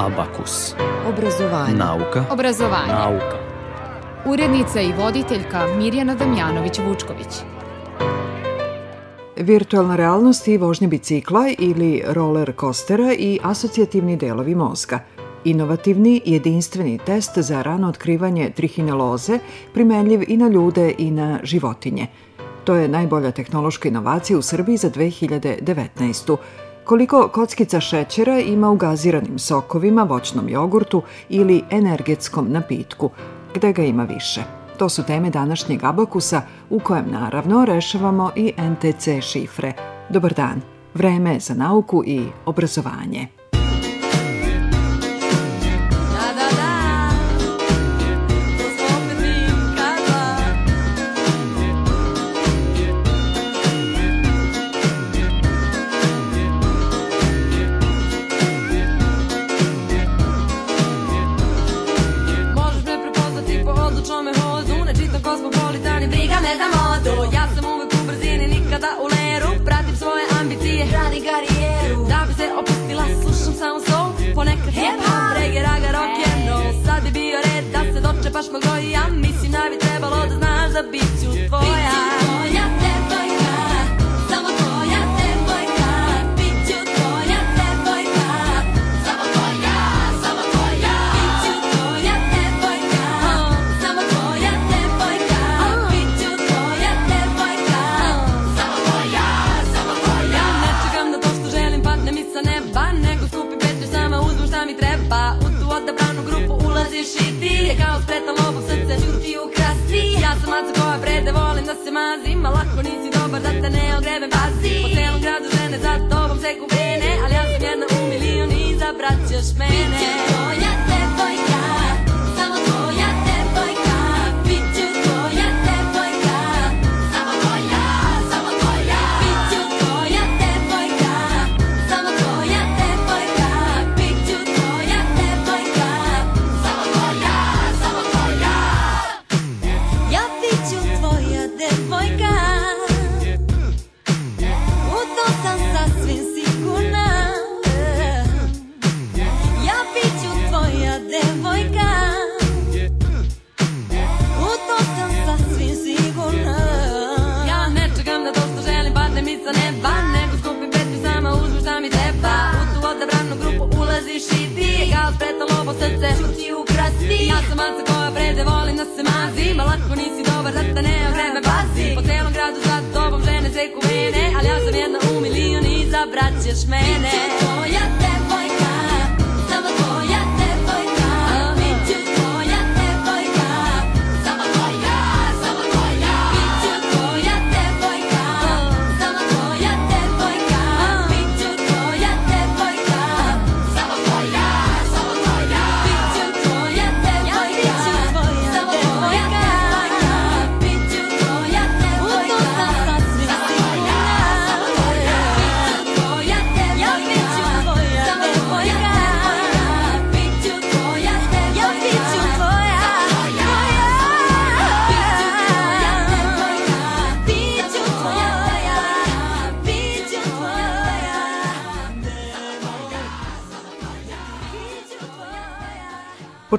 Abakus. Obrazovanje. Nauka. Obrazovanje. Nauka. Urednica i voditeljka Mirjana Damjanović-Vučković. Virtualna realnost i vožnja bicikla ili roller kostera i asocijativni delovi mozga. Inovativni jedinstveni test za rano otkrivanje trihineloze primenljiv i na ljude i na životinje. To je najbolja tehnološka inovacija u Srbiji za 2019. Koliko kockica šećera ima u gaziranim sokovima, voćnom jogurtu ili energetskom napitku, gde ga ima više? To su teme današnjeg abakusa u kojem naravno rešavamo i NTC šifre. Dobar dan. Vreme je za nauku i obrazovanje. Se dočepaš mog broja Mislim da bi trebalo da znaš da bit ću tvoja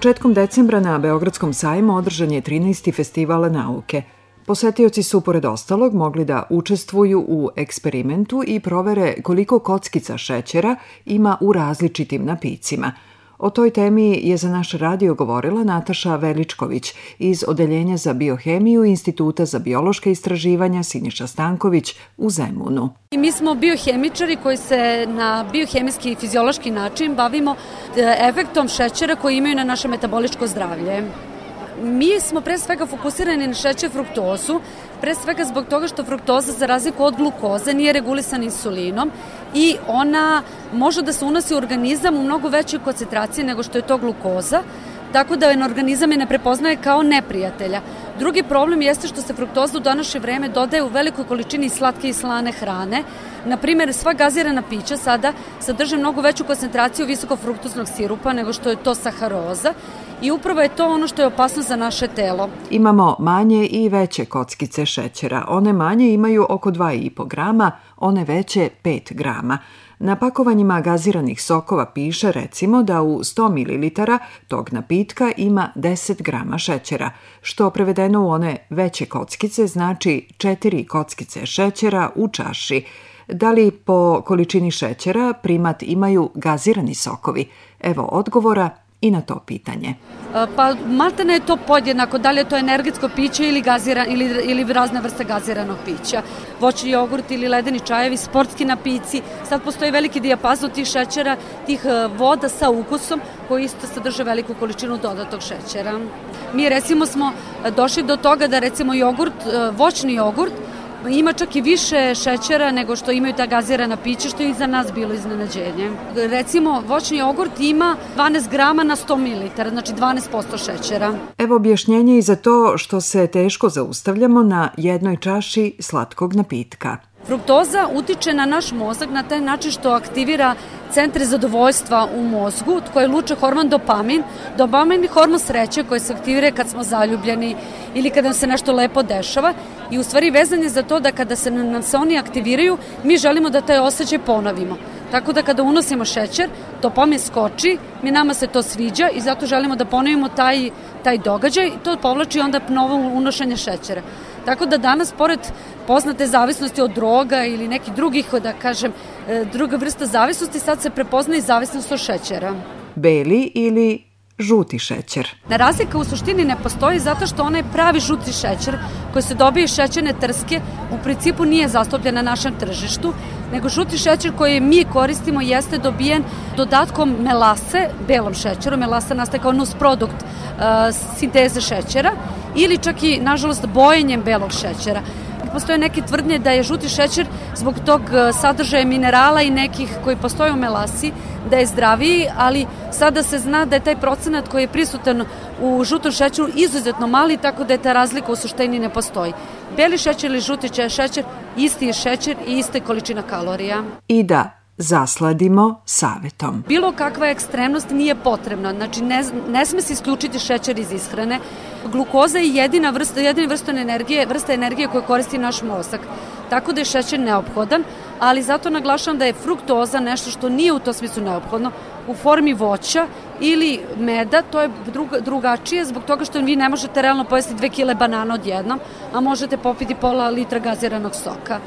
Početkom decembra na Beogradskom sajmu održan je 13. festival nauke. Posetioci su, pored ostalog, mogli da učestvuju u eksperimentu i provere koliko kockica šećera ima u različitim napicima. O toj temi je za naš radio govorila Nataša Veličković iz Odeljenja za biohemiju Instituta za biološke istraživanja Siniša Stanković u Zemunu. I mi smo biohemičari koji se na biohemijski i fiziološki način bavimo e, efektom šećera koji imaju na naše metaboličko zdravlje. Mi smo pre svega fokusirani na šećer fruktozu, pre svega zbog toga što fruktoza za razliku od glukoze nije regulisana insulinom i ona može da se unosi u organizam u mnogo većoj koncentraciji nego što je to glukoza, tako da je organizam je ne prepoznaje kao neprijatelja. Drugi problem jeste što se fruktoza u današnje vreme dodaje u velikoj količini slatke i slane hrane. Na primjer, sva gazirana pića sada sadrže mnogo veću koncentraciju visokofruktoznog sirupa nego što je to saharoza i upravo je to ono što je opasno za naše telo. Imamo manje i veće kockice šećera. One manje imaju oko 2,5 grama, one veće 5 grama. Na pakovanjima gaziranih sokova piše recimo da u 100 ml tog napitka ima 10 grama šećera, što prevedeno u one veće kockice znači 4 kockice šećera u čaši. Da li po količini šećera primat imaju gazirani sokovi? Evo odgovora i na to pitanje. E, pa maltene je to podjednako, da li je to energetsko piće ili, gaziran, ili, ili razne vrste gaziranog pića. Voćni jogurt ili ledeni čajevi, sportski napici. Sad postoji veliki dijapazon tih šećera, tih e, voda sa ukusom koji isto sadrže veliku količinu dodatog šećera. Mi recimo smo došli do toga da recimo jogurt, e, voćni jogurt, ima čak i više šećera nego što imaju ta gazirana pića, što je i za nas bilo iznenađenje. Recimo, voćni jogurt ima 12 grama na 100 ml, znači 12% šećera. Evo objašnjenje i za to što se teško zaustavljamo na jednoj čaši slatkog napitka. Fruktoza utiče na naš mozak na taj način što aktivira centre zadovoljstva u mozgu koje luče hormon dopamin. Dopamin je hormon sreće koji se aktivira kad smo zaljubljeni ili kada nam se nešto lepo dešava i u stvari vezan je za to da kada se nam se oni aktiviraju, mi želimo da taj osjećaj ponovimo. Tako da kada unosimo šećer, dopamin skoči, mi nama se to sviđa i zato želimo da ponovimo taj, taj događaj i to povlači onda novo unošenje šećera. Tako da danas, pored poznate zavisnosti od droga ili nekih drugih, da kažem, e, druga vrsta zavisnosti, sad se prepozna i zavisnost od šećera. Beli ili žuti šećer. Na razlika u suštini ne postoji zato što onaj pravi žuti šećer koji se dobije iz šećerne trske u principu nije zastupljen na našem tržištu, nego žuti šećer koji mi koristimo jeste dobijen dodatkom melase, belom šećeru, melasa nastaje kao nus produkt uh, sinteze šećera ili čak i, nažalost, bojenjem belog šećera. Postoje neke tvrdnje da je žuti šećer zbog tog e, sadržaja minerala i nekih koji postoje u melasi, da je zdraviji, ali sada se zna da je taj procenat koji je prisutan u žutom šećeru izuzetno mali, tako da je ta razlika u suštini ne postoji. Beli šećer ili žuti šećer, isti je šećer i ista je količina kalorija. I da zasladimo savetom. Bilo kakva ekstremnost nije potrebna, znači ne, ne sme se isključiti šećer iz ishrane. Glukoza je jedina vrsta, jedina vrsta energije, vrsta energije koju koristi naš mozak. Tako da je šećer neophodan, ali zato naglašavam da je fruktoza nešto što nije u to smislu neophodno u formi voća ili meda, to je druga, drugačije zbog toga što vi ne možete realno pojesti dve kile banana odjednom, a možete popiti pola litra gaziranog soka.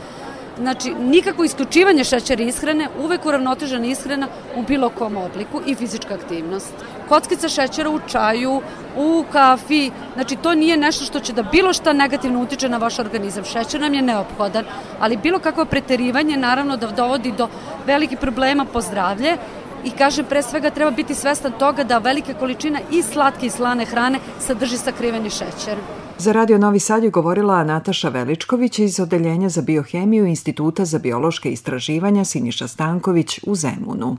Znači, nikako isključivanje šećera ishrane, uvek uravnotežena ishrana u bilo kom obliku i fizička aktivnost. Kockica šećera u čaju, u kafi, znači to nije nešto što će da bilo šta negativno utiče na vaš organizam. Šećer nam je neophodan, ali bilo kakvo preterivanje naravno da dovodi do velikih problema po zdravlje i kažem pre svega treba biti svestan toga da velike količina i slatke i slane hrane sadrži sakriveni šećer. Za Radio Novi Sad je govorila Nataša Veličković iz Odeljenja za biohemiju Instituta za biološke istraživanja Siniša Stanković u Zemunu.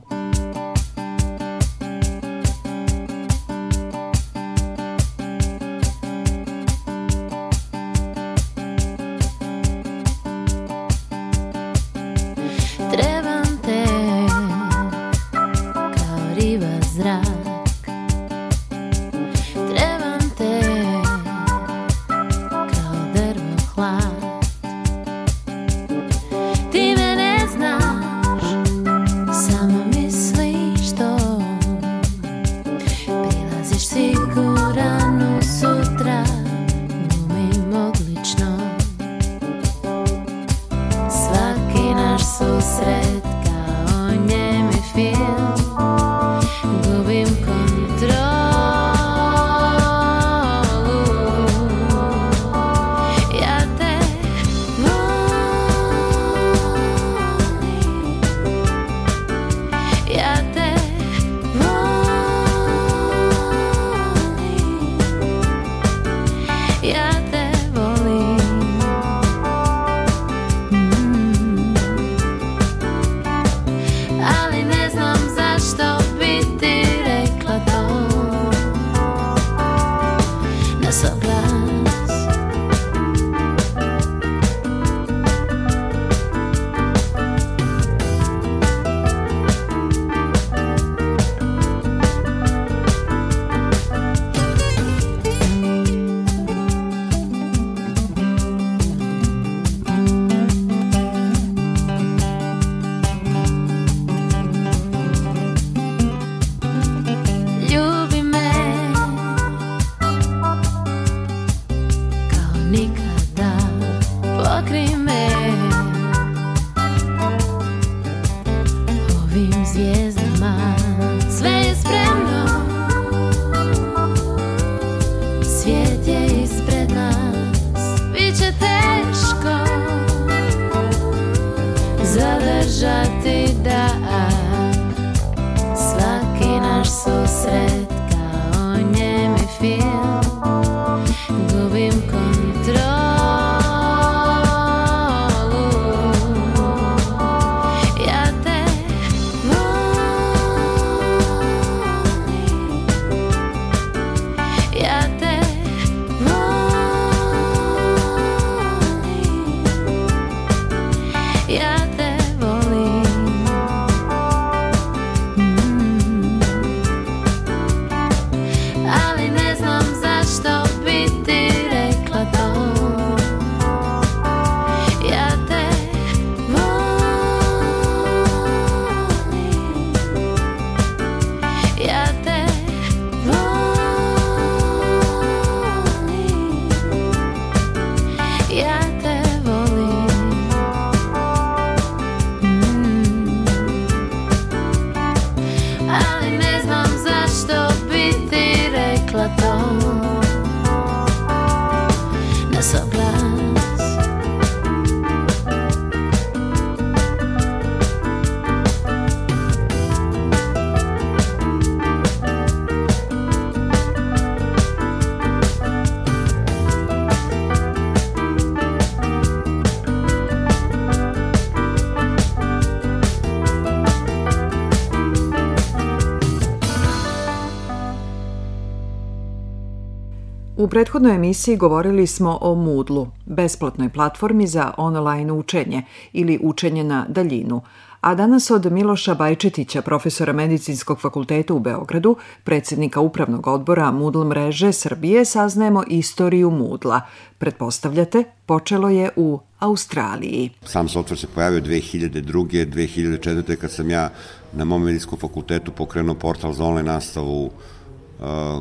Prethodnoj emisiji govorili smo o Moodlu, besplatnoj platformi za online učenje ili učenje na daljinu, a danas od Miloša Bajčetića, profesora Medicinskog fakulteta u Beogradu, predsjednika Upravnog odbora Moodle mreže Srbije, saznajemo istoriju Moodla. Pretpostavljate, počelo je u Australiji. Sam software se pojavio 2002. 2004. kad sam ja na mom medijskom fakultetu pokrenuo portal za online nastavu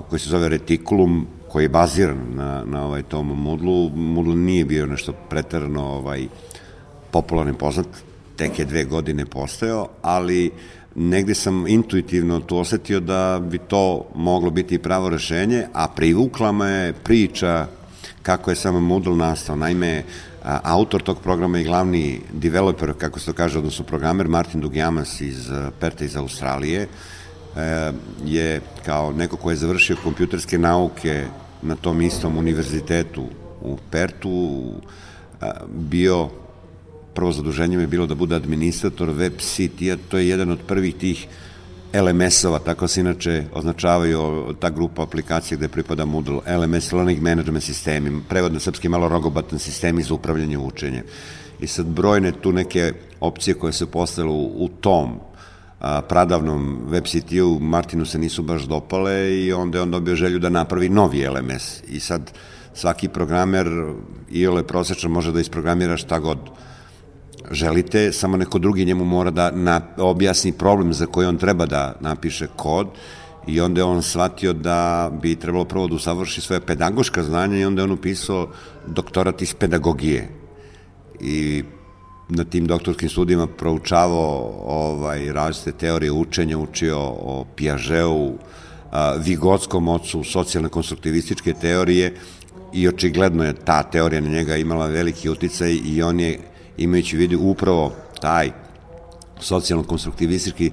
koji se zove Reticulum, koji je baziran na, na ovaj tom Moodlu. Moodle nije bio nešto pretarano ovaj, popularni poznat, tek je dve godine postojao, ali negde sam intuitivno tu osetio da bi to moglo biti pravo rešenje, a privukla me priča kako je samo Moodle nastao. Naime, autor tog programa i glavni developer, kako se to kaže, odnosno programer Martin Dugjamas iz Perta iz Australije, e, je kao neko ko je završio kompjuterske nauke na tom istom univerzitetu u Pertu bio prvo zaduženje je bilo da bude administrator web sitija, to je jedan od prvih tih LMS-ova, tako se inače označavaju ta grupa aplikacija gde pripada Moodle, LMS, Learning Management sistemi, prevod na srpski malo rogobatan sistemi za upravljanje učenje. I sad brojne tu neke opcije koje se postavile u, u tom a, pradavnom web sitiju Martinu se nisu baš dopale i onda je on dobio želju da napravi novi LMS. I sad svaki programer i ole prosječno može da isprogramira šta god želite, samo neko drugi njemu mora da na, objasni problem za koji on treba da napiše kod i onda je on shvatio da bi trebalo prvo da usavrši svoje pedagoška znanja i onda je on upisao doktorat iz pedagogije. I na tim doktorskim studijima proučavao ovaj, različite teorije učenja, učio o Piažeu, Vigotskom ocu, socijalne konstruktivističke teorije i očigledno je ta teorija na njega imala veliki uticaj i on je imajući vidu upravo taj socijalno-konstruktivistički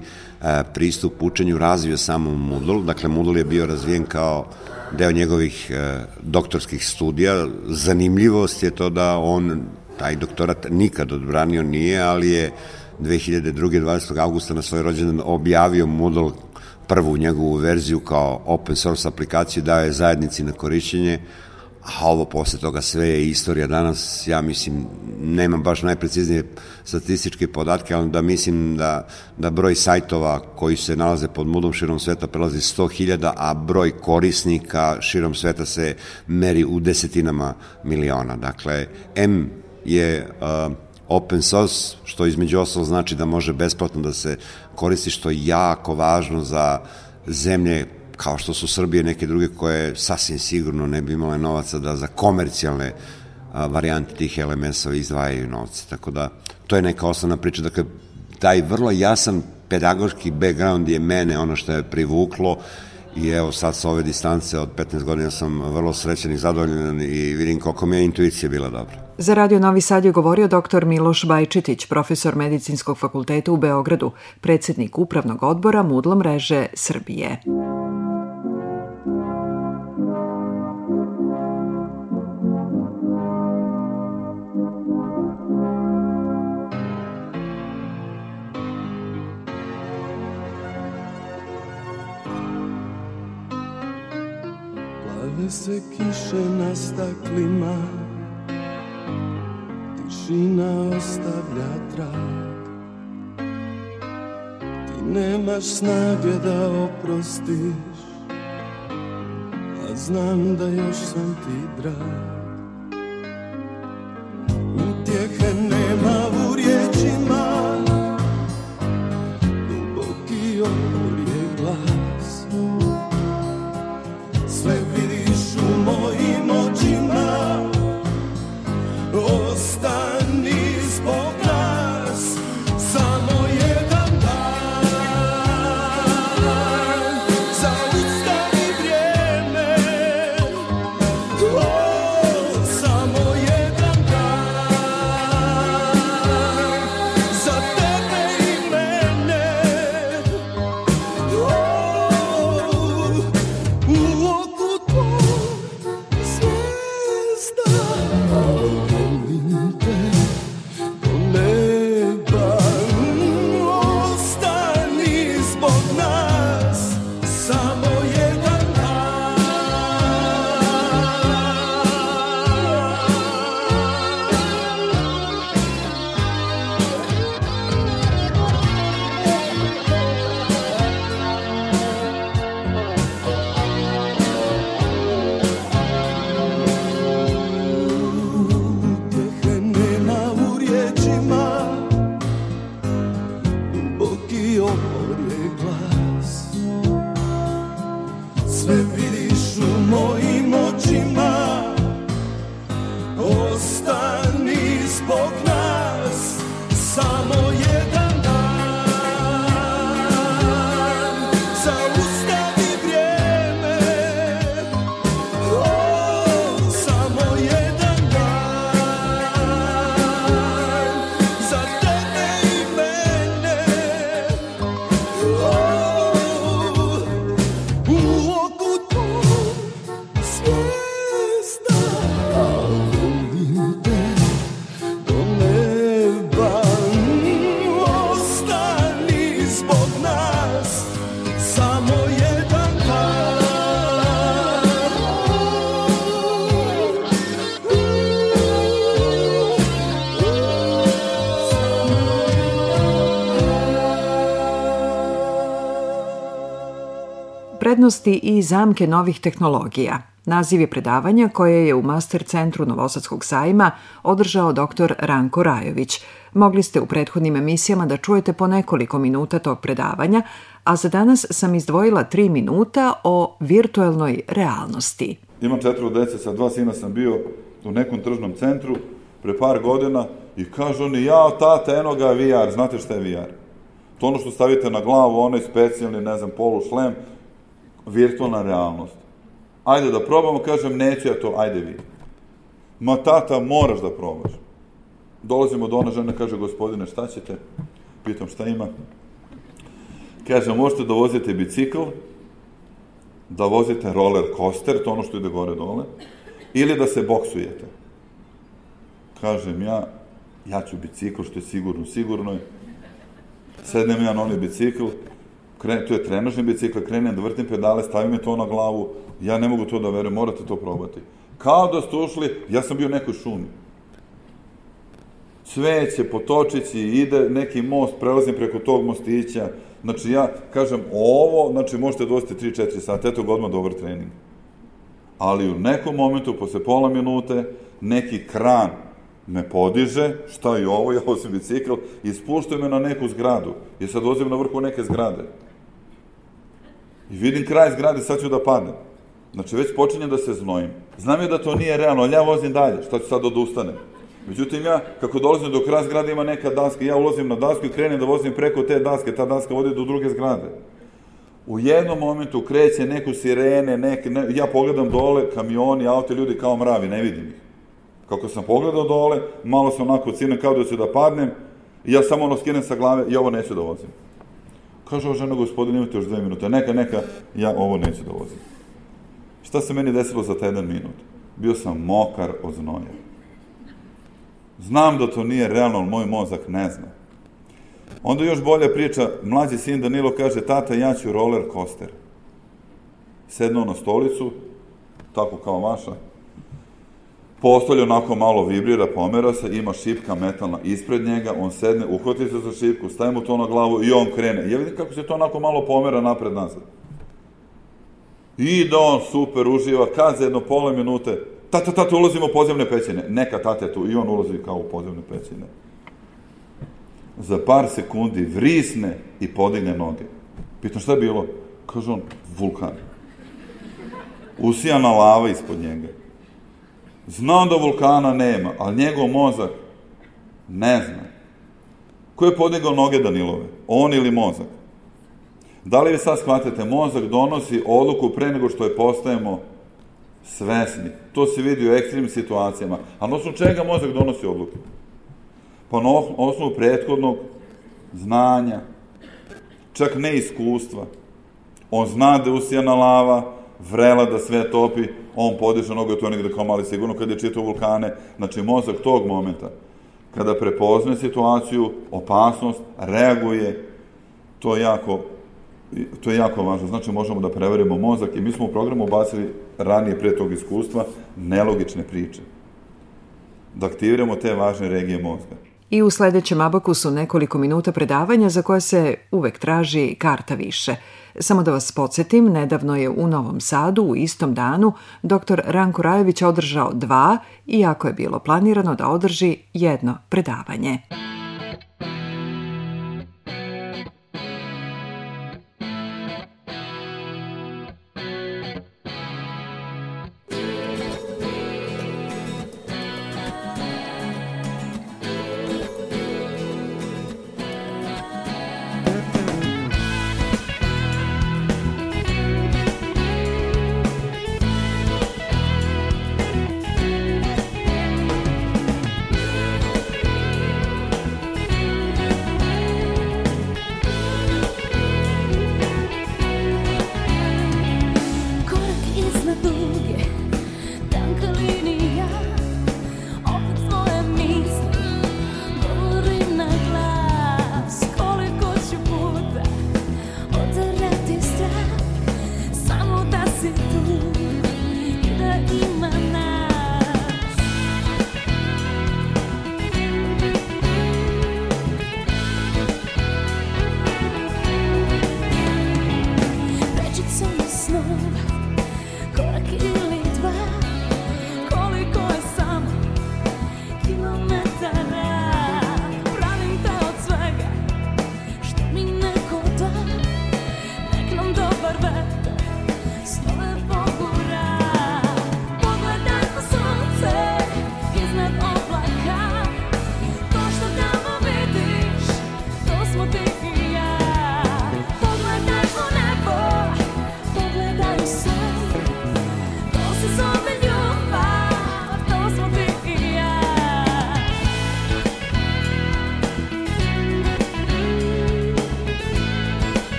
pristup učenju razvio samo Moodle. Dakle, Moodle je bio razvijen kao deo njegovih doktorskih studija. Zanimljivost je to da on taj doktorat nikad odbranio nije, ali je 2002. 20. augusta na svoj rođendan objavio Moodle prvu njegovu verziju kao open source aplikaciju, dao je zajednici na korišćenje, a ovo posle toga sve je istorija danas, ja mislim, nemam baš najpreciznije statističke podatke, ali da mislim da, da broj sajtova koji se nalaze pod mudom širom sveta prelazi 100.000, a broj korisnika širom sveta se meri u desetinama miliona. Dakle, M je uh, open source, što između ostalog znači da može besplatno da se koristi, što je jako važno za zemlje kao što su Srbije neke druge koje sasvim sigurno ne bi imale novaca da za komercijalne varijanti tih LMS-ova izdvajaju novce. Tako da, to je neka osnovna priča. Dakle, taj vrlo jasan pedagoški background je mene ono što je privuklo i evo sad sa ove distance od 15 godina sam vrlo srećan i zadovoljan i vidim koliko mi je intuicija bila dobra. Za Radio Novi Sad je govorio dr. Miloš Bajčetić, profesor Medicinskog fakulteta u Beogradu, predsednik Upravnog odbora Mudlo mreže Srbije. Plave se kiše na staklima Tišina ostavlja trag. Ti nemaš snage da oprostiš A znam da još sam ti drag Prednosti i zamke novih tehnologija. Naziv je predavanja koje je u Master centru Novosadskog sajma održao dr. Ranko Rajović. Mogli ste u prethodnim emisijama da čujete po nekoliko minuta tog predavanja, a za danas sam izdvojila tri minuta o virtuelnoj realnosti. Imam četvro dece, sa dva sina sam bio u nekom tržnom centru pre par godina i kažu oni, jao tata, eno ga VR, znate šta je VR? To ono što stavite na glavu, onaj specijalni, ne znam, polu šlem, virtualna realnost. Ajde da probamo, kažem, neću ja to, ajde vi. Ma tata, moraš da probaš. Dolazimo do ona žena, kaže, gospodine, šta ćete? Pitam šta ima. Kaže, možete da vozite bicikl, da vozite roller coaster, to ono što ide gore dole, ili da se boksujete. Kažem ja, ja ću bicikl, što je sigurno, sigurno je. Sednem ja na onaj bicikl, kren, to je trenažni bicikl, krenem da vrtim pedale, stavim me to na glavu, ja ne mogu to da verujem, morate to probati. Kao da ste ušli, ja sam bio u nekoj šumi. Cveće, potočići, ide neki most, prelazim preko tog mostića. Znači ja kažem, ovo, znači možete dositi 3-4 sata, eto ga dobar trening. Ali u nekom momentu, posle pola minute, neki kran me podiže, šta je ovo, ja osim bicikl, i spuštuje me na neku zgradu. I sad dozim na vrhu neke zgrade. I vidim kraj zgrade, sad ću da padnem. Znači, već počinjem da se znojim. Znam je da to nije realno, ali ja vozim dalje, šta ću sad odustanem? Međutim, ja, kako dolazim do kraja zgrade, ima neka daska, ja ulazim na dasku i krenem da vozim preko te daske, ta daska vodi do druge zgrade. U jednom momentu kreće neku sirene, neke, ne, ja pogledam dole, kamioni, auto, ljudi kao mravi, ne vidim ih. Kako sam pogledao dole, malo sam onako cinem kao da ću da padnem, i ja samo ono skinem sa glave i ovo neću da vozim. Kaže ovo žena, gospodin, imate još dve minute. Neka, neka, ja ovo neću da vozim. Šta se meni desilo za taj jedan minut? Bio sam mokar od znoja. Znam da to nije realno, ali moj mozak ne zna. Onda još bolja priča, mlađi sin Danilo kaže, tata, ja ću roller coaster. Sednuo na stolicu, tako kao vaša, postolje onako malo vibrira, pomera se, ima šipka metalna ispred njega, on sedne, uhvati se za šipku, staje mu to na glavu i on krene. Ja vidim kako se to onako malo pomera napred nazad. I da on super uživa, kad za jedno pola minute, tata, tata, ulazimo u podzemne pećine. Neka tate tu, i on ulazi kao u podzemne pećine. Za par sekundi vrisne i podigne noge. Pitam šta je bilo? Kaže on, vulkan. Usijana lava ispod njega. Znam da vulkana nema, ali njegov mozak ne zna. Ko je podigao noge Danilove? On ili mozak? Da li vi sad shvatate, mozak donosi odluku pre nego što je postajemo svesni. To se vidi u ekstremnim situacijama. A na osnovu čega mozak donosi odluku? Pa na osnovu prethodnog znanja, čak ne iskustva. On zna da je usijana lava, vrela da sve topi, on podiže noge, to je negde kao mali sigurno kad je čitao vulkane. Znači, mozak tog momenta, kada prepozne situaciju, opasnost, reaguje, to je jako to je jako važno. Znači, možemo da preverimo mozak i mi smo u programu ubacili ranije pre tog iskustva nelogične priče. Da aktiviramo te važne regije mozga. I u sledećem abakusu nekoliko minuta predavanja za koje se uvek traži karta više. Samo da vas podsjetim, nedavno je u Novom Sadu u istom danu dr. Ranko Rajević održao dva, iako je bilo planirano da održi jedno predavanje.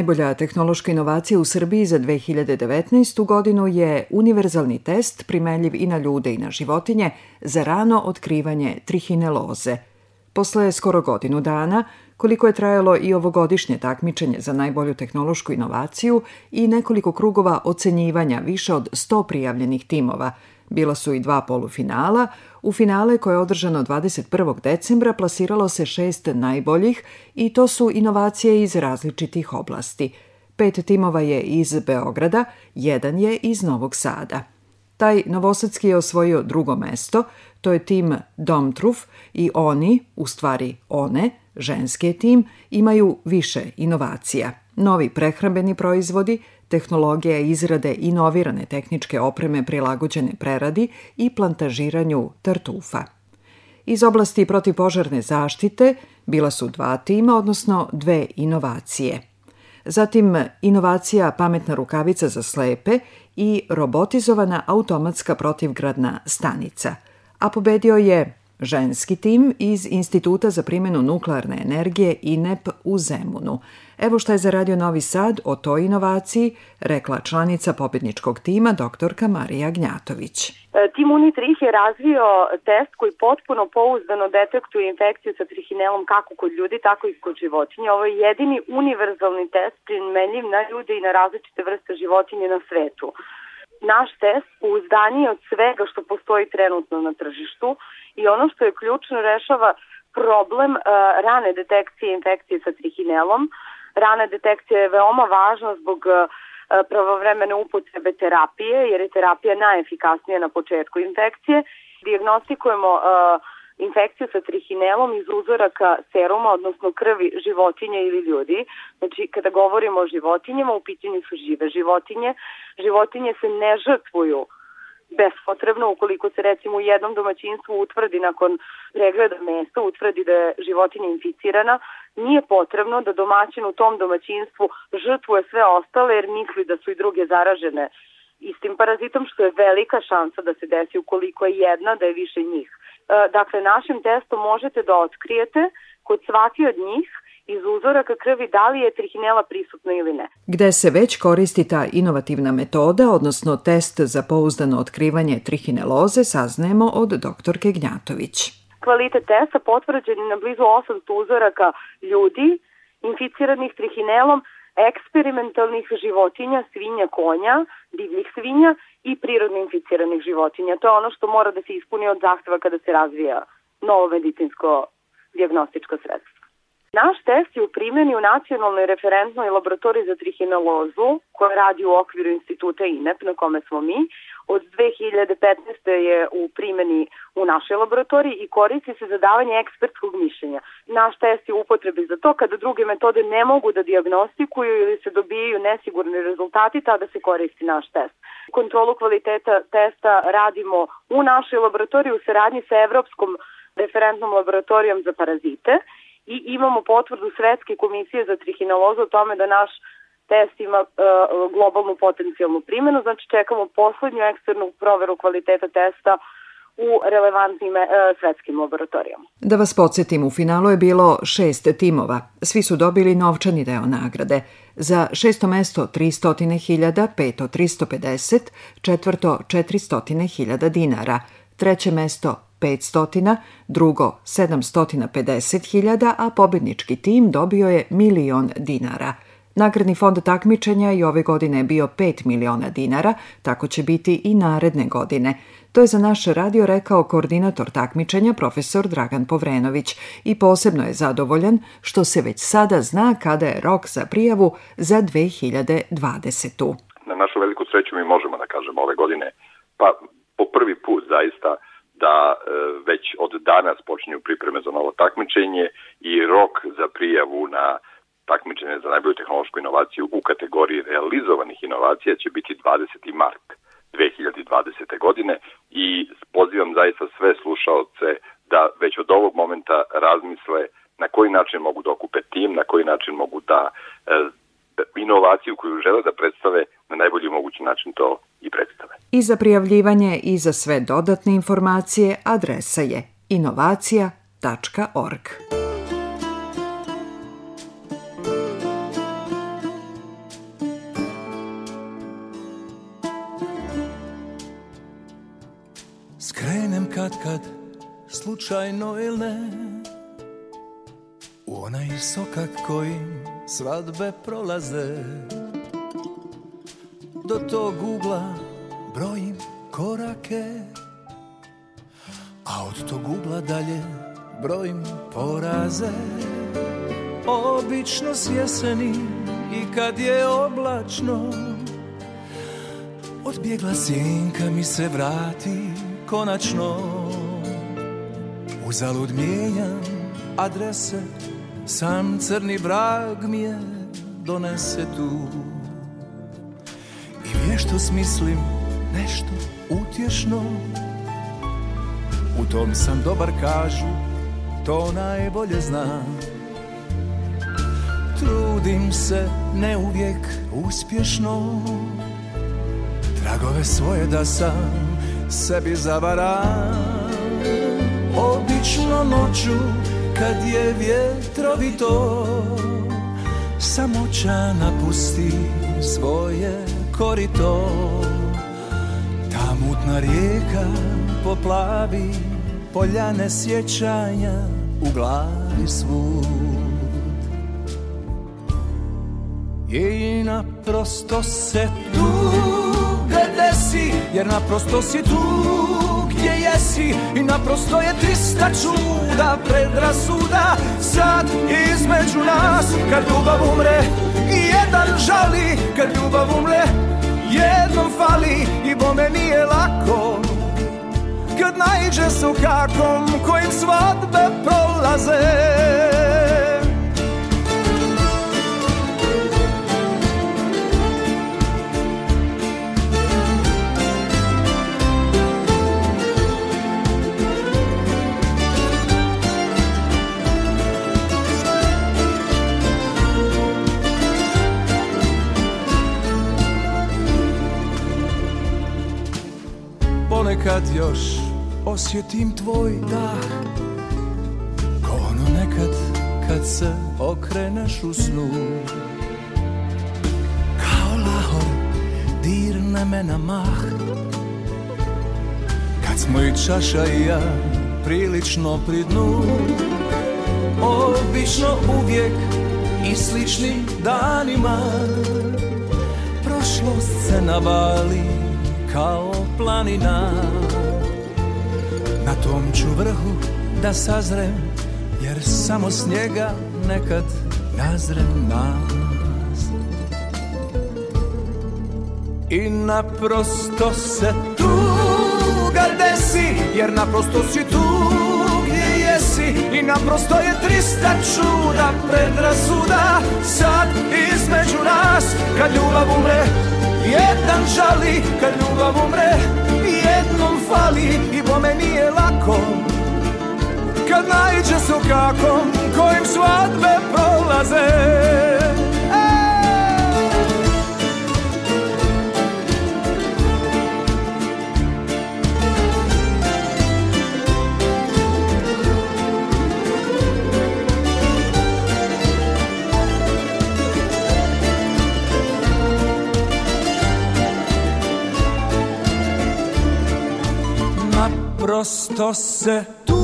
Najbolja tehnološka inovacija u Srbiji za 2019. godinu je univerzalni test primenljiv i na ljude i na životinje za rano otkrivanje trihineloze. Posle skoro godinu dana, koliko je trajalo i ovogodišnje takmičenje za najbolju tehnološku inovaciju i nekoliko krugova ocenjivanja više od 100 prijavljenih timova, bila su i dva polufinala, u finale koje je održano 21. decembra plasiralo se šest najboljih i to su inovacije iz različitih oblasti. Pet timova je iz Beograda, jedan je iz Novog Sada. Taj Novosadski je osvojio drugo mesto, to je tim Domtruf i oni, u stvari one, ženski tim, imaju više inovacija. Novi prehrambeni proizvodi, tehnologija izrade inovirane tehničke opreme prilagođene preradi i plantažiranju tartufa. Iz oblasti protipožarne zaštite bila su dva tima, odnosno dve inovacije. Zatim inovacija pametna rukavica za slepe i robotizovana automatska protivgradna stanica. A pobedio je ženski tim iz Instituta za primjenu nuklearne energije INEP u Zemunu. Evo šta je zaradio Novi Sad o toj inovaciji, rekla članica pobedničkog tima doktorka Marija Gnjatović. E, tim Unitrih je razvio test koji potpuno pouzdano detektuje infekciju sa trihinelom kako kod ljudi, tako i kod životinja. Ovo je jedini univerzalni test primenljiv na ljude i na različite vrste životinje na svetu naš test pouzdaniji od svega što postoji trenutno na tržištu i ono što je ključno rešava problem uh, rane detekcije infekcije sa trihinelom. Rana detekcija je veoma važna zbog uh, pravovremene upotrebe terapije, jer je terapija najefikasnija na početku infekcije. Diagnostikujemo uh, infekciju sa trihinelom iz uzoraka seruma, odnosno krvi životinje ili ljudi. Znači, kada govorimo o životinjama, u pitanju su žive životinje. Životinje se ne žrtvuju bespotrebno ukoliko se recimo u jednom domaćinstvu utvrdi nakon pregleda mesta, utvrdi da je životinja inficirana, nije potrebno da domaćin u tom domaćinstvu žrtvuje sve ostale jer misli da su i druge zaražene istim parazitom, što je velika šansa da se desi ukoliko je jedna, da je više njih. E, dakle, našim testom možete da otkrijete kod svaki od njih iz uzoraka krvi da li je trihinela prisutna ili ne. Gde se već koristi ta inovativna metoda, odnosno test za pouzdano otkrivanje trihineloze, saznajemo od doktorke Gnjatović. Kvalitet testa potvrđen je na blizu 800 uzoraka ljudi inficiranih trihinelom, eksperimentalnih životinja, svinja, konja, divljih svinja i prirodno inficiranih životinja. To je ono što mora da se ispuni od zahteva kada se razvija novo medicinsko diagnostičko sredstvo. Naš test je u primjeni u Nacionalnoj referentnoj laboratoriji za trihinolozu koja radi u okviru instituta INEP na kome smo mi. Od 2015. je u primjeni u našoj laboratoriji i koristi se za davanje ekspertskog mišljenja. Naš test je upotrebi za to kada druge metode ne mogu da diagnostikuju ili se dobijaju nesigurni rezultati, tada se koristi naš test. Kontrolu kvaliteta testa radimo u našoj laboratoriji u saradnji sa Evropskom referentnom laboratorijom za parazite i imamo potvrdu Svetske komisije za trihinolozu o tome da naš test ima uh, globalnu potencijalnu primjenu, znači čekamo poslednju eksternu proveru kvaliteta testa u relevantnim uh, svetskim laboratorijama. Da vas podsjetim, u finalu je bilo šest timova. Svi su dobili novčani deo nagrade. Za šesto mesto 300.000, peto 350, četvrto 400.000 dinara, treće mesto 500, drugo 750.000, a pobednički tim dobio je milion dinara. Nagradni fond takmičenja i ove godine je bio 5 miliona dinara, tako će biti i naredne godine. To je za naš radio rekao koordinator takmičenja profesor Dragan Povrenović i posebno je zadovoljan što se već sada zna kada je rok za prijavu za 2020. Na našu veliku sreću mi možemo da kažemo ove godine, pa po prvi put zaista da e, već od danas počinju pripreme za novo takmičenje i rok za prijavu na takmičenje za najbolju tehnološku inovaciju u kategoriji realizovanih inovacija će biti 20. mart 2020. godine i pozivam zaista sve slušalce da već od ovog momenta razmisle na koji način mogu da okupe tim, na koji način mogu da e, inovaciju koju žele da predstave na najbolji mogući način to i predstave. I za prijavljivanje i za sve dodatne informacije adresa je inovacija.org. Skrenem kad kad slučajno ili ne U onaj sokak kojim svadbe prolaze. Do tog ugla brojim korake. A od tog ugla dalje brojim poraze. Obično s jeseni i kad je oblačno Odbjegla sjenka mi se vrati konačno. Uzalud mijenjam adrese Sam crni vrag mi je donese tu. I vješto smislim nešto utješno. U tom sam dobar kažu To najbolje znam. Trudim se ne uvijek uspješno. Tragove svoje da sam sebi zavaram. Obično noću kad je vjetrovito Samoća napusti svoje korito. Ta mutna rijeka poplavi Poljane sjećanja u glavi svud. I naprosto se tuga desi Jer naprosto si tu gdje jesi I naprosto je trista čuda predrasuda Sad između nas. Kad ljubav umre I jedan žali kad ljubav umre Jednom fali i bome nije lako. Kad najđe su kakom kojim svadbe prolaze Ponekad još osjetim tvoj dah. Ko ono nekad kad se okreneš u snu. Kao lahor dirne me na mah. Kad smo i čaša i ja prilično pri dnu. Obično uvijek i sličnim danima. Prošlost se navali kao planina. Na tom ću vrhu da sazrem Jer samo s njega nekad nazrem nas. I naprosto se tuga desi Jer naprosto si tu gdje jesi. I naprosto je trista čuda predrasuda Sad između nas. Kad ljubav umre jedan žali kad ljubav umre Jednom fali i bome nije lako. Kad najđe su kakom kojim svadbe prolaze Naprosto se tu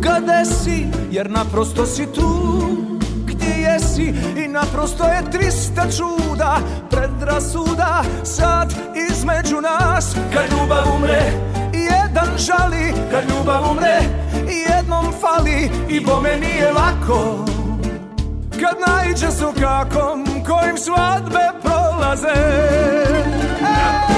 gde si Jer naprosto si tu. Gdje jesi I naprosto je trista čuda Predrasuda sad između nas. Kad ljubav umre Jedan žali. Kad ljubav umre Jednom fali. I bome nije lako. Kad najđe su kakom Kojim svadbe prolaze. Naprosto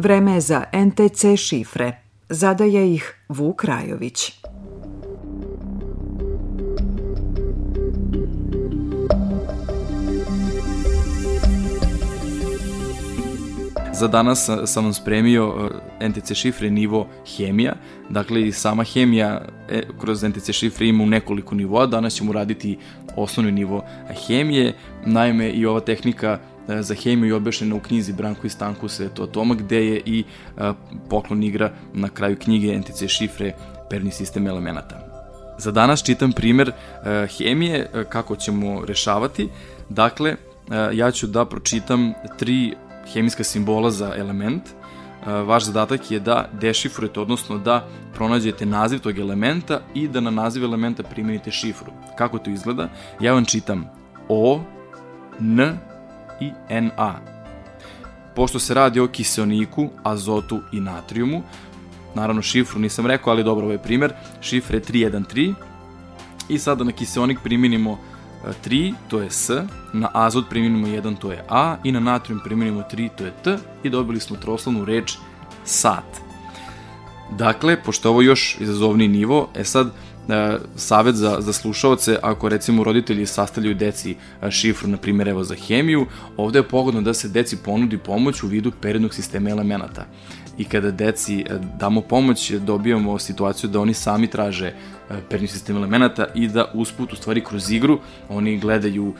Vreme je za NTC šifre. Zadaje ih Vuk Rajović. za danas sa- sam vam spremio e, NTC šifre nivo hemija. Dakle, i sama hemija e, kroz NTC šifre ima u nekoliko nivoa. Danas ćemo raditi osnovni nivo hemije. Naime, i ova tehnika za hemiju je objašnjena u knjizi Branko i Stanku Sveto atoma, gde je i e, poklon igra na kraju knjige NTC šifre perni sistem elemenata. Za danas čitam primer e, hemije, e, kako ćemo rešavati. Dakle, e, ja ću da pročitam tri hemijska simbola za element. E, vaš zadatak je da dešifrujete, odnosno da pronađete naziv tog elementa i da na naziv elementa primenite šifru. Kako to izgleda? Ja vam čitam O, N i Na. Pošto se radi o kiseoniku, azotu i natrijumu, naravno šifru nisam rekao, ali dobro, ovo je primer, šifra je 313 i sada na kiseonik primenimo e, 3, to je S, na azot primenimo 1, to je A i na natrijum primenimo 3, to je T i dobili smo troslovnu reč sat. Dakle, pošto ovo još izazovniji nivo, e sad, e, savet za, za slušalce, ako recimo roditelji sastavljaju deci e, šifru, na primjer evo za hemiju, ovde je pogodno da se deci ponudi pomoć u vidu periodnog sistema elemenata. I kada deci e, damo pomoć, dobijamo situaciju da oni sami traže e, periodni sistem elemenata i da usput, u stvari kroz igru, oni gledaju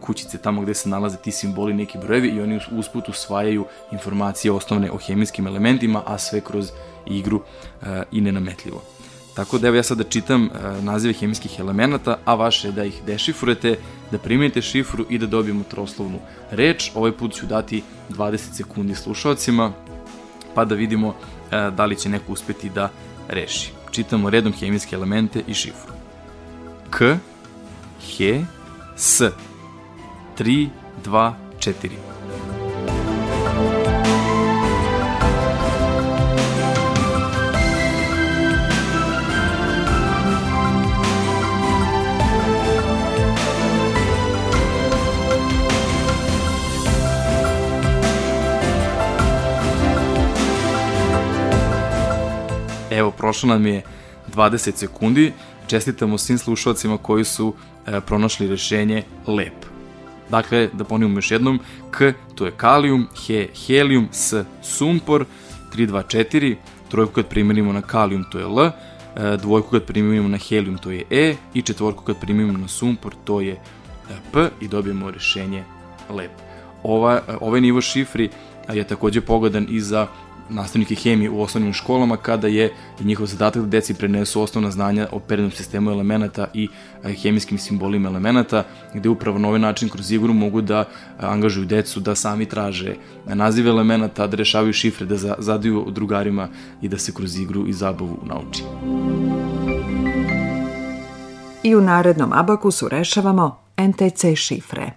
kućice tamo gde se nalaze ti simboli, neki brojevi i oni us- usput usvajaju informacije osnovne o hemijskim elementima, a sve kroz igru i nenametljivo. Tako da evo ja sada čitam e, nazive hemijskih elemenata, a vaše je da ih dešifrujete, da primenite šifru i da dobijemo troslovnu reč. Ovaj put ću dati 20 sekundi slušalcima, pa da vidimo e, da li će neko uspeti da reši. Čitamo redom hemijske elemente i šifru. K, He, S. 3, 2, 4. Evo, prošlo nam je 20 sekundi. Čestitamo svim slušalcima koji su e, pronašli rešenje lep. Dakle, da ponovimo još jednom, K to je kalijum, He helium, S sumpor, 324, trojku kad primenimo na kalijum to je L, e, dvojku kad primenimo na helium to je E i četvorku kad primenimo na sumpor to je e, P i dobijemo rešenje lep. Ova, ovaj nivo šifri je takođe pogodan i za nastavnike hemije u osnovnim školama kada je njihov zadatak da deci prenesu osnovna znanja o periodnom sistemu elemenata i e, hemijskim simbolima elemenata, gde upravo na ovaj način kroz igru mogu da e, angažuju decu da sami traže nazive elemenata, da rešavaju šifre, da za- zadaju drugarima i da se kroz igru i zabavu nauči. I u narednom abakusu rešavamo NTC šifre.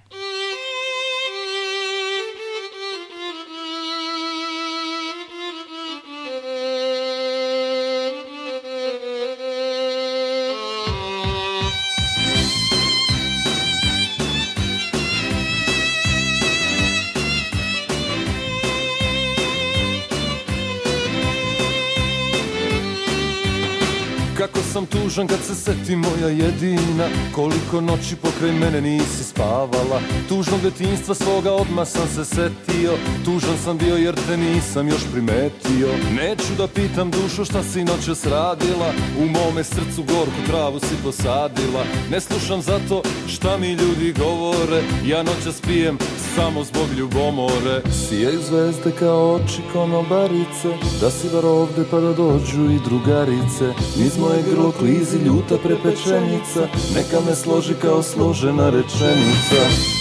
Sam tužan kad se seti moja jedina. Koliko noći pokraj mene nisi spavala. Tužnog detinjstva svoga odmah sam se setio. Tužan sam bio jer te nisam još primetio. Neću da pitam dušu šta si noćas radila. U mome srcu gorku travu si posadila. Ne slušam zato šta mi ljudi govore. Ja noćas pijem samo zbog ljubomore. Sijaju zvezde kao oči konobarice. Da si bar ovde pa da dođu i drugarice. Niz moje grlo klizi ljuta prepečenica Neka me složi kao složena rečenica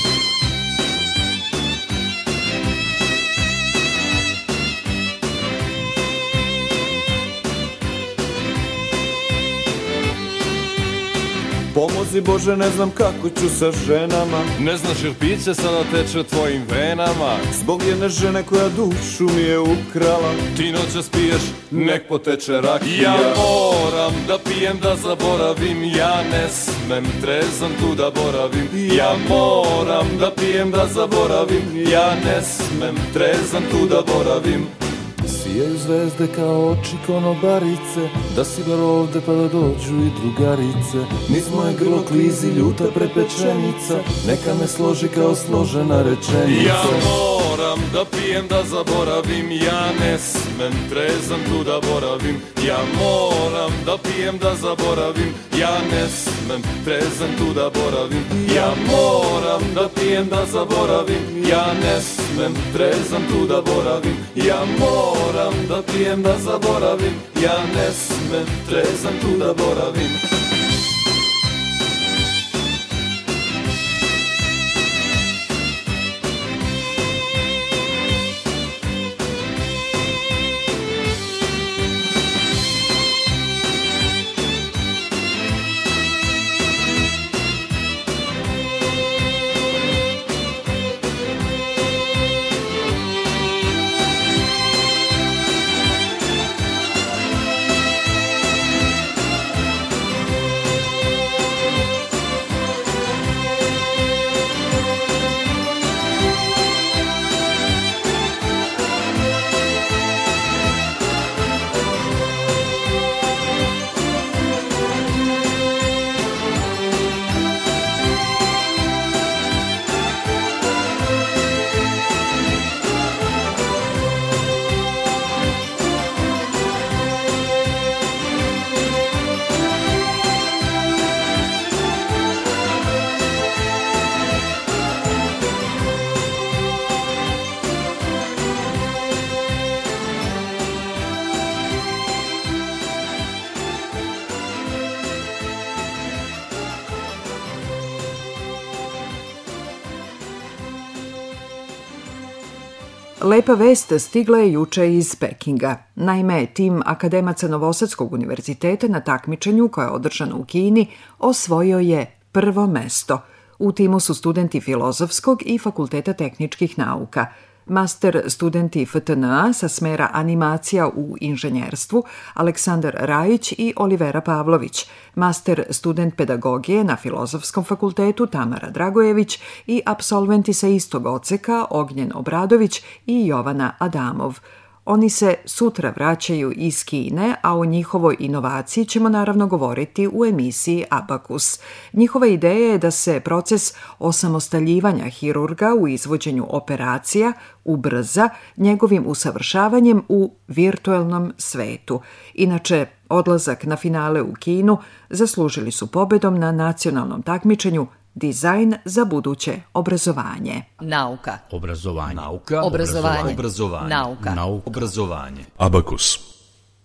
Pomozi Bože, ne znam kako ću sa ženama. Ne znaš jer piće sada teče tvojim venama. Zbog jedne žene koja dušu mi je ukrala. Ti noćas piješ, nek poteče rakija. Ja moram da pijem da zaboravim Ja ne smem trezan tu da boravim. Ja moram da pijem da zaboravim Ja ne smem trezan tu da boravim Sijaju zvezde kao oči konobarice Da si bar ovde pa da dođu i drugarice. Niz moje grlo klizi ljuta prepečenica Neka me složi kao složena rečenica. Ja moram da pijem da zaboravim Ja ne smem trezan tu da boravim. Ja moram da pijem da zaboravim Ja ne smem trezan tu da boravim. Ja moram da pijem da zaboravim Ja ne smem trezan tu da boravim. Ja moram da pijem da zaboravim. Ja ne smem trezan tu da boravim Lepa vest stigla je juče iz Pekinga. Naime, tim akademaca Novosadskog univerziteta na takmičenju koje je održano u Kini osvojio je prvo mesto. U timu su studenti Filozofskog i Fakulteta tehničkih nauka – master studenti FTNA sa smera animacija u inženjerstvu Aleksandar Rajić i Olivera Pavlović, master student pedagogije na Filozofskom fakultetu Tamara Dragojević i absolventi sa istog oceka Ognjen Obradović i Jovana Adamov – Oni se sutra vraćaju iz Kine, a o njihovoj inovaciji ćemo naravno govoriti u emisiji Abakus. Njihova ideja je da se proces osamostaljivanja hirurga u izvođenju operacija ubrza njegovim usavršavanjem u virtuelnom svetu. Inače, odlazak na finale u Kinu zaslužili su pobedom na nacionalnom takmičenju Dizajn za buduće obrazovanje. Nauka. Obrazovanje. Nauka. Obrazovanje. Obrazovanje. Nauka. Nauka. Obrazovanje. Abakus.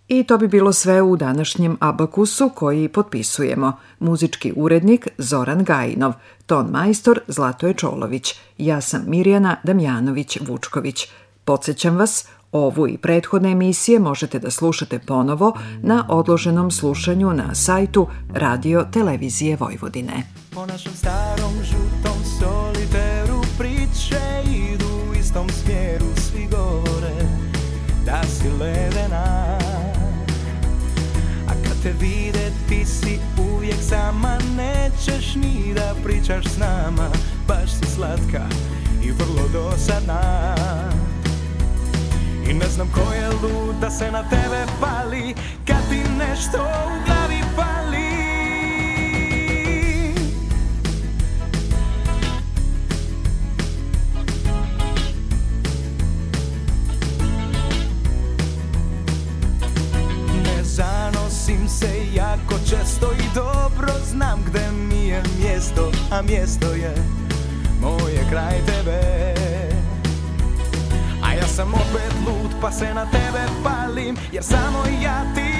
I to bi bilo sve u današnjem Abakusu koji potpisujemo. Muzički urednik Zoran Gajinov, ton majstor Zlatoje Čolović, ja sam Mirjana Damjanović-Vučković. Podsećam vas, Ovu i prethodne emisije možete da slušate ponovo na odloženom slušanju na sajtu Radio Televizije Vojvodine. Po našem starom žutom soliteru priče idu u istom smjeru Svi govore da si ledena A kad te vide ti si uvijek sama Nećeš ni da pričaš s nama Baš si slatka i vrlo dosadna I ne znam ko je lud da se na tebe pali Kad ti nešto u glavi pali. Ne zanosim se jako često I dobro znam gde mi je mjesto A mjesto je moje kraj tebe sam opet lud pa se na tebe palim Jer samo ja ti